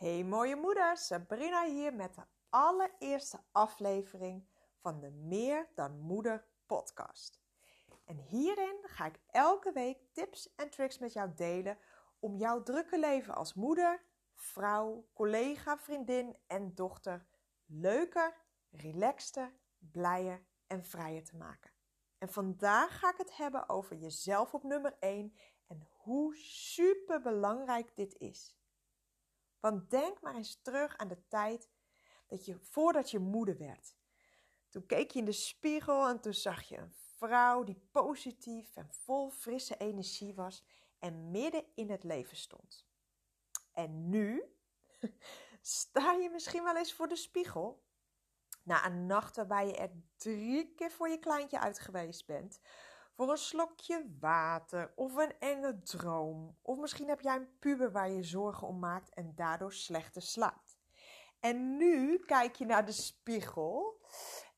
Hey mooie moeder, Sabrina hier met de allereerste aflevering van de Meer dan Moeder podcast. En hierin ga ik elke week tips en tricks met jou delen om jouw drukke leven als moeder, vrouw, collega, vriendin en dochter leuker, relaxter, blijer en vrijer te maken. En vandaag ga ik het hebben over jezelf op nummer 1 en hoe super belangrijk dit is. Want denk maar eens terug aan de tijd dat je voordat je moeder werd. Toen keek je in de spiegel en toen zag je een vrouw die positief en vol frisse energie was en midden in het leven stond. En nu sta je misschien wel eens voor de spiegel. Na een nacht waarbij je er drie keer voor je kleintje uit geweest bent, voor een slokje water of een enge droom. Of misschien heb jij een puber waar je zorgen om maakt en daardoor slechter slaapt. En nu kijk je naar de spiegel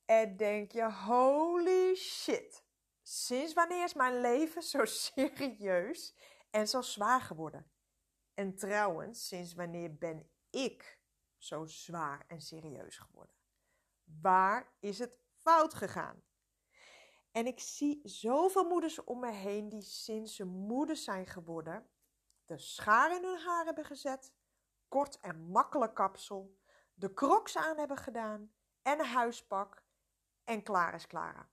en denk je: holy shit. Sinds wanneer is mijn leven zo serieus en zo zwaar geworden? En trouwens, sinds wanneer ben ik zo zwaar en serieus geworden? Waar is het fout gegaan? En ik zie zoveel moeders om me heen die sinds ze moeder zijn geworden, de schaar in hun haar hebben gezet, kort en makkelijk kapsel, de crocs aan hebben gedaan en een huispak en klaar is Clara.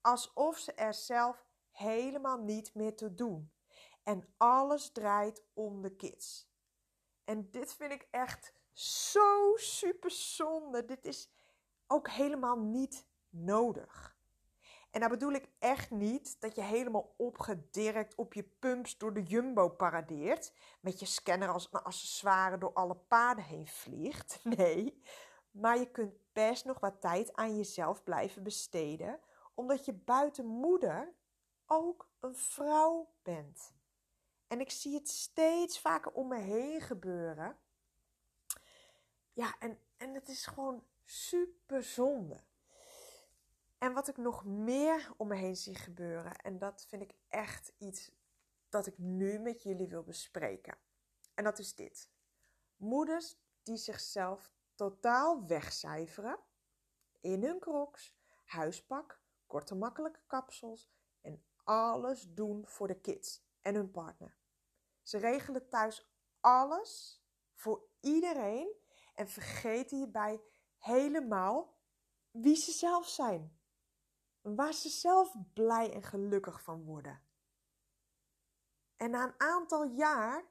Alsof ze er zelf helemaal niet meer te doen. En alles draait om de kids. En dit vind ik echt zo super zonde. Dit is ook helemaal niet nodig. En daar bedoel ik echt niet dat je helemaal opgedirkt op je pumps door de jumbo paradeert. Met je scanner als een accessoire door alle paden heen vliegt. Nee, maar je kunt best nog wat tijd aan jezelf blijven besteden. Omdat je buiten moeder ook een vrouw bent. En ik zie het steeds vaker om me heen gebeuren. Ja, en, en het is gewoon super zonde. En wat ik nog meer om me heen zie gebeuren, en dat vind ik echt iets dat ik nu met jullie wil bespreken. En dat is dit. Moeders die zichzelf totaal wegcijferen in hun crocs, huispak, korte makkelijke kapsels en alles doen voor de kids en hun partner. Ze regelen thuis alles voor iedereen en vergeten hierbij helemaal wie ze zelf zijn waar ze zelf blij en gelukkig van worden. En na een aantal jaar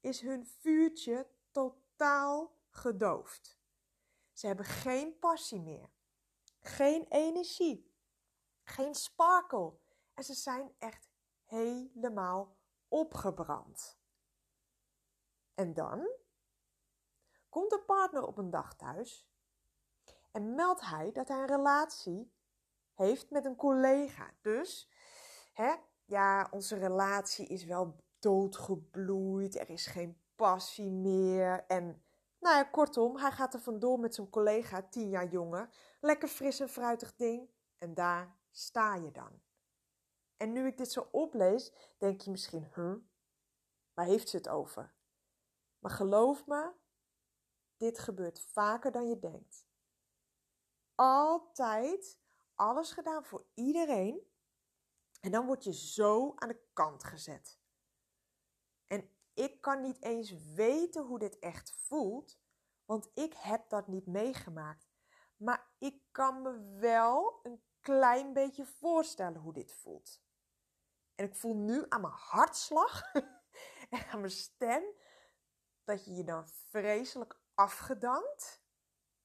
is hun vuurtje totaal gedoofd. Ze hebben geen passie meer, geen energie, geen sparkle en ze zijn echt helemaal opgebrand. En dan komt de partner op een dag thuis en meldt hij dat hij een relatie heeft met een collega. Dus, hè, ja, onze relatie is wel doodgebloeid. Er is geen passie meer. En, nou ja, kortom, hij gaat er vandoor met zijn collega, tien jaar jonger. Lekker fris en fruitig ding. En daar sta je dan. En nu ik dit zo oplees, denk je misschien, huh, waar heeft ze het over? Maar geloof me, dit gebeurt vaker dan je denkt. Altijd alles gedaan voor iedereen. En dan word je zo aan de kant gezet. En ik kan niet eens weten hoe dit echt voelt, want ik heb dat niet meegemaakt. Maar ik kan me wel een klein beetje voorstellen hoe dit voelt. En ik voel nu aan mijn hartslag en aan mijn stem dat je je dan vreselijk afgedankt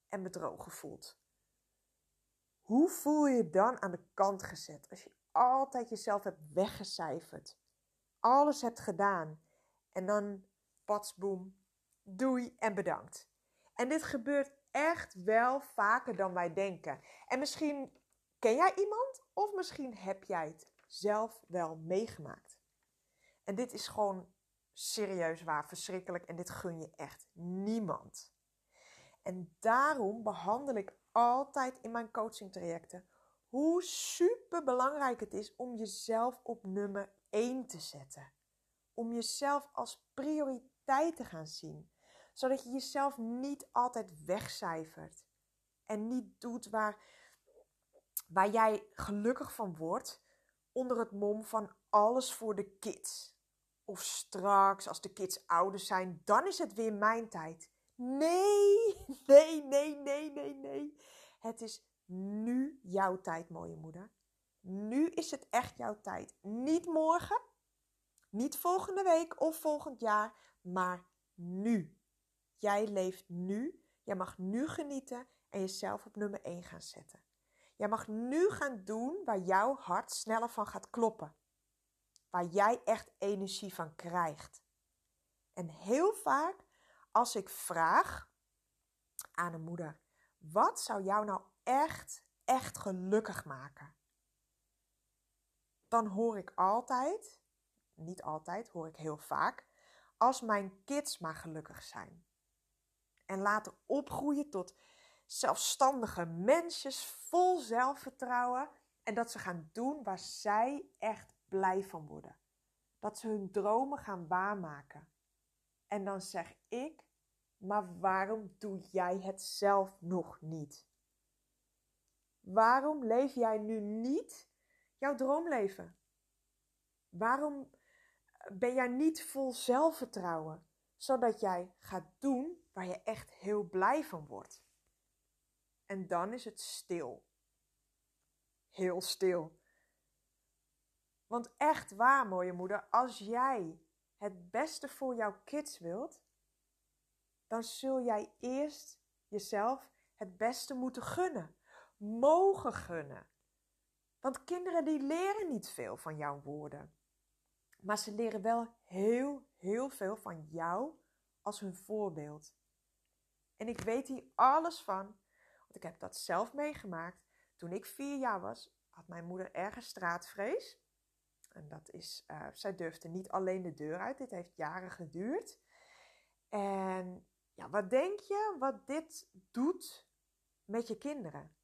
en bedrogen voelt. Hoe voel je je dan aan de kant gezet als je altijd jezelf hebt weggecijferd? Alles hebt gedaan en dan patsboom, doei en bedankt. En dit gebeurt echt wel vaker dan wij denken. En misschien ken jij iemand of misschien heb jij het zelf wel meegemaakt. En dit is gewoon serieus waar, verschrikkelijk en dit gun je echt niemand. En daarom behandel ik altijd in mijn coaching trajecten hoe super belangrijk het is om jezelf op nummer 1 te zetten. Om jezelf als prioriteit te gaan zien. Zodat je jezelf niet altijd wegcijfert. En niet doet waar, waar jij gelukkig van wordt onder het mom van alles voor de kids. Of straks, als de kids ouder zijn, dan is het weer mijn tijd. Nee, nee, nee, nee, nee, nee. Het is nu jouw tijd, mooie moeder. Nu is het echt jouw tijd. Niet morgen, niet volgende week of volgend jaar, maar nu. Jij leeft nu. Jij mag nu genieten en jezelf op nummer 1 gaan zetten. Jij mag nu gaan doen waar jouw hart sneller van gaat kloppen. Waar jij echt energie van krijgt. En heel vaak als ik vraag aan een moeder: wat zou jou nou echt, echt gelukkig maken? Dan hoor ik altijd, niet altijd, hoor ik heel vaak, als mijn kids maar gelukkig zijn. En laten opgroeien tot zelfstandige mensjes vol zelfvertrouwen en dat ze gaan doen waar zij echt blij van worden. Dat ze hun dromen gaan waarmaken. En dan zeg ik, maar waarom doe jij het zelf nog niet? Waarom leef jij nu niet jouw droomleven? Waarom ben jij niet vol zelfvertrouwen, zodat jij gaat doen waar je echt heel blij van wordt? En dan is het stil. Heel stil. Want echt waar, mooie moeder, als jij het beste voor jouw kids wilt, dan zul jij eerst jezelf het beste moeten gunnen. Mogen gunnen. Want kinderen die leren niet veel van jouw woorden. Maar ze leren wel heel, heel veel van jou als hun voorbeeld. En ik weet hier alles van, want ik heb dat zelf meegemaakt. Toen ik vier jaar was, had mijn moeder ergens straatvrees. En dat is, uh, zij durfde niet alleen de deur uit. Dit heeft jaren geduurd. En ja, wat denk je wat dit doet met je kinderen?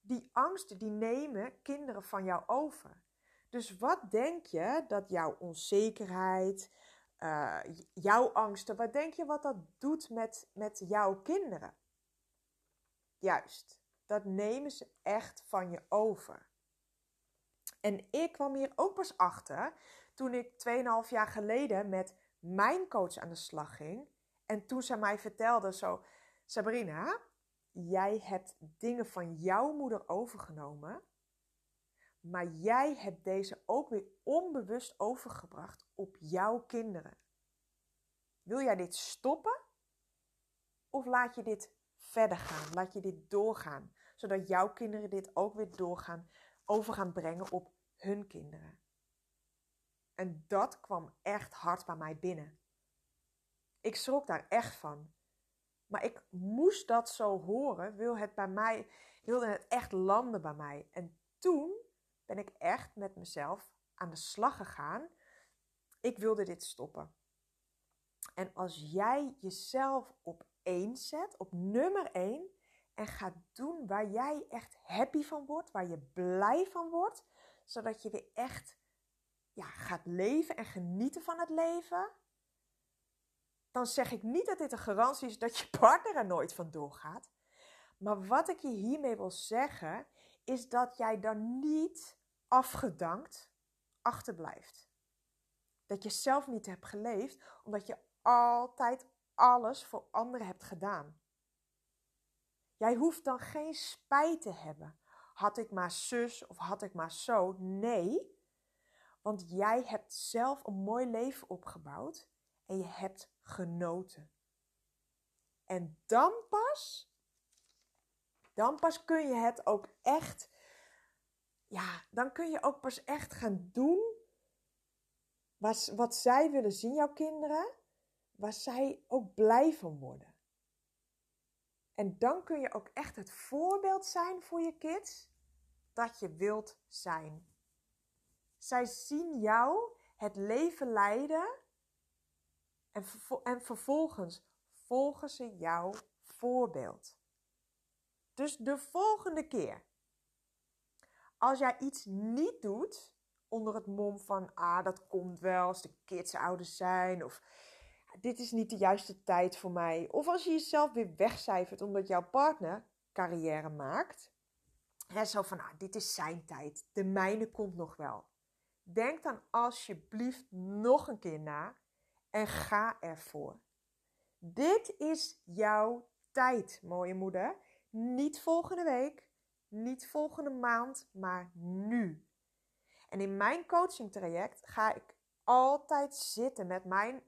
Die angsten die nemen kinderen van jou over. Dus wat denk je dat jouw onzekerheid, uh, jouw angsten, wat denk je wat dat doet met, met jouw kinderen? Juist, dat nemen ze echt van je over. En ik kwam hier ook pas achter toen ik 2,5 jaar geleden met mijn coach aan de slag ging. En toen zij mij vertelde zo, Sabrina, jij hebt dingen van jouw moeder overgenomen, maar jij hebt deze ook weer onbewust overgebracht op jouw kinderen. Wil jij dit stoppen? Of laat je dit verder gaan? Laat je dit doorgaan, zodat jouw kinderen dit ook weer doorgaan, over gaan brengen op hun kinderen. En dat kwam echt hard bij mij binnen. Ik schrok daar echt van. Maar ik moest dat zo horen, wil het bij mij, wilde het echt landen bij mij. En toen ben ik echt met mezelf aan de slag gegaan. Ik wilde dit stoppen. En als jij jezelf op één zet, op nummer één, en gaat doen waar jij echt happy van wordt, waar je blij van wordt, zodat je weer echt ja, gaat leven en genieten van het leven, dan zeg ik niet dat dit een garantie is dat je partner er nooit van doorgaat. Maar wat ik je hiermee wil zeggen, is dat jij dan niet afgedankt achterblijft. Dat je zelf niet hebt geleefd, omdat je altijd alles voor anderen hebt gedaan. Jij hoeft dan geen spijt te hebben. Had ik maar zus of had ik maar zo? Nee, want jij hebt zelf een mooi leven opgebouwd en je hebt genoten. En dan pas, dan pas kun je het ook echt, ja, dan kun je ook pas echt gaan doen wat, wat zij willen zien, jouw kinderen, waar zij ook blij van worden. En dan kun je ook echt het voorbeeld zijn voor je kids dat je wilt zijn. Zij zien jou het leven leiden en, en vervolgens volgen ze jouw voorbeeld. Dus de volgende keer, als jij iets niet doet onder het mom van, ah, dat komt wel als de kids ouder zijn, of dit is niet de juiste tijd voor mij. Of als je jezelf weer wegcijfert omdat jouw partner carrière maakt. Hè, zo van, nou, dit is zijn tijd. De mijne komt nog wel. Denk dan alsjeblieft nog een keer na en ga ervoor. Dit is jouw tijd, mooie moeder. Niet volgende week, niet volgende maand, maar nu. En in mijn coaching traject ga ik altijd zitten met mijn,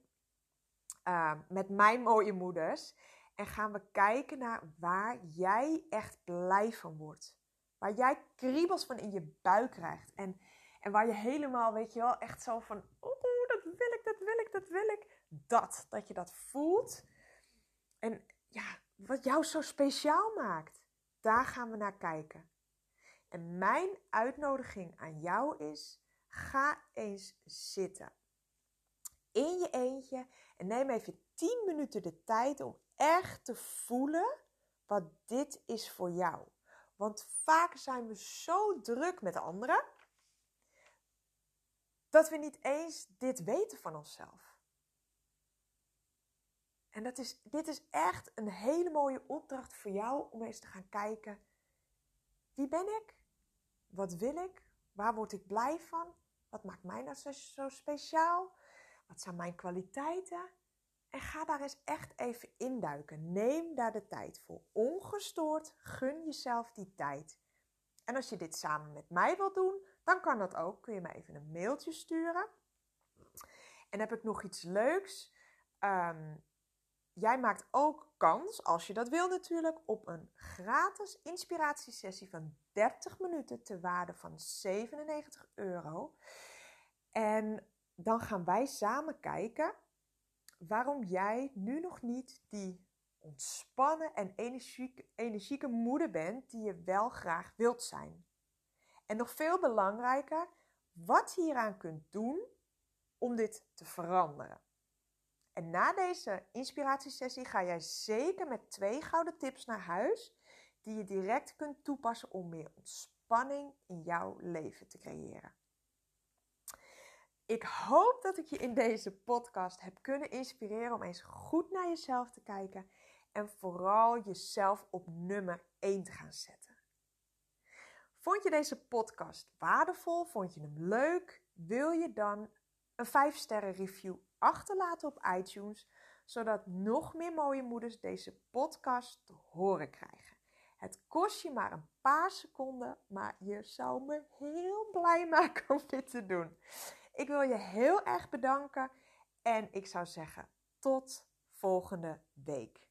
uh, met mijn mooie moeders. En gaan we kijken naar waar jij echt blij van wordt. Waar jij kriebels van in je buik krijgt. En, en waar je helemaal, weet je wel, echt zo van... Oeh, dat wil ik, dat wil ik, dat wil ik. Dat, dat je dat voelt. En ja, wat jou zo speciaal maakt. Daar gaan we naar kijken. En mijn uitnodiging aan jou is: ga eens zitten. In je eentje en neem even 10 minuten de tijd om echt te voelen wat dit is voor jou. Want vaak zijn we zo druk met anderen dat we niet eens dit weten van onszelf. En dat is, dit is echt een hele mooie opdracht voor jou om eens te gaan kijken. Wie ben ik? Wat wil ik? Waar word ik blij van? Wat maakt mij nou zo, speciaal? Wat zijn mijn kwaliteiten? En ga daar eens echt even induiken. Neem daar de tijd voor. Ongestoord gun jezelf die tijd. En als je dit samen met mij wilt doen, dan kan dat ook. Kun je me even een mailtje sturen. En heb ik nog iets leuks. Um, Jij maakt ook kans, als je dat wil natuurlijk, op een gratis inspiratiesessie van 30 minuten te waarde van 97 euro. En dan gaan wij samen kijken waarom jij nu nog niet die ontspannen en energieke, energieke moeder bent die je wel graag wilt zijn. En nog veel belangrijker, wat je hieraan kunt doen om dit te veranderen. En na deze inspiratiesessie ga jij zeker met twee gouden tips naar huis die je direct kunt toepassen om meer ontspanning in jouw leven te creëren. Ik hoop dat ik je in deze podcast heb kunnen inspireren om eens goed naar jezelf te kijken en vooral jezelf op nummer 1 te gaan zetten. Vond je deze podcast waardevol? Vond je hem leuk? Wil je dan een 5 sterren review achterlaten op iTunes, zodat nog meer mooie moeders deze podcast te horen krijgen. Het kost je maar een paar seconden, maar je zou me heel blij maken om dit te doen. Ik wil je heel erg bedanken en ik zou zeggen tot volgende week.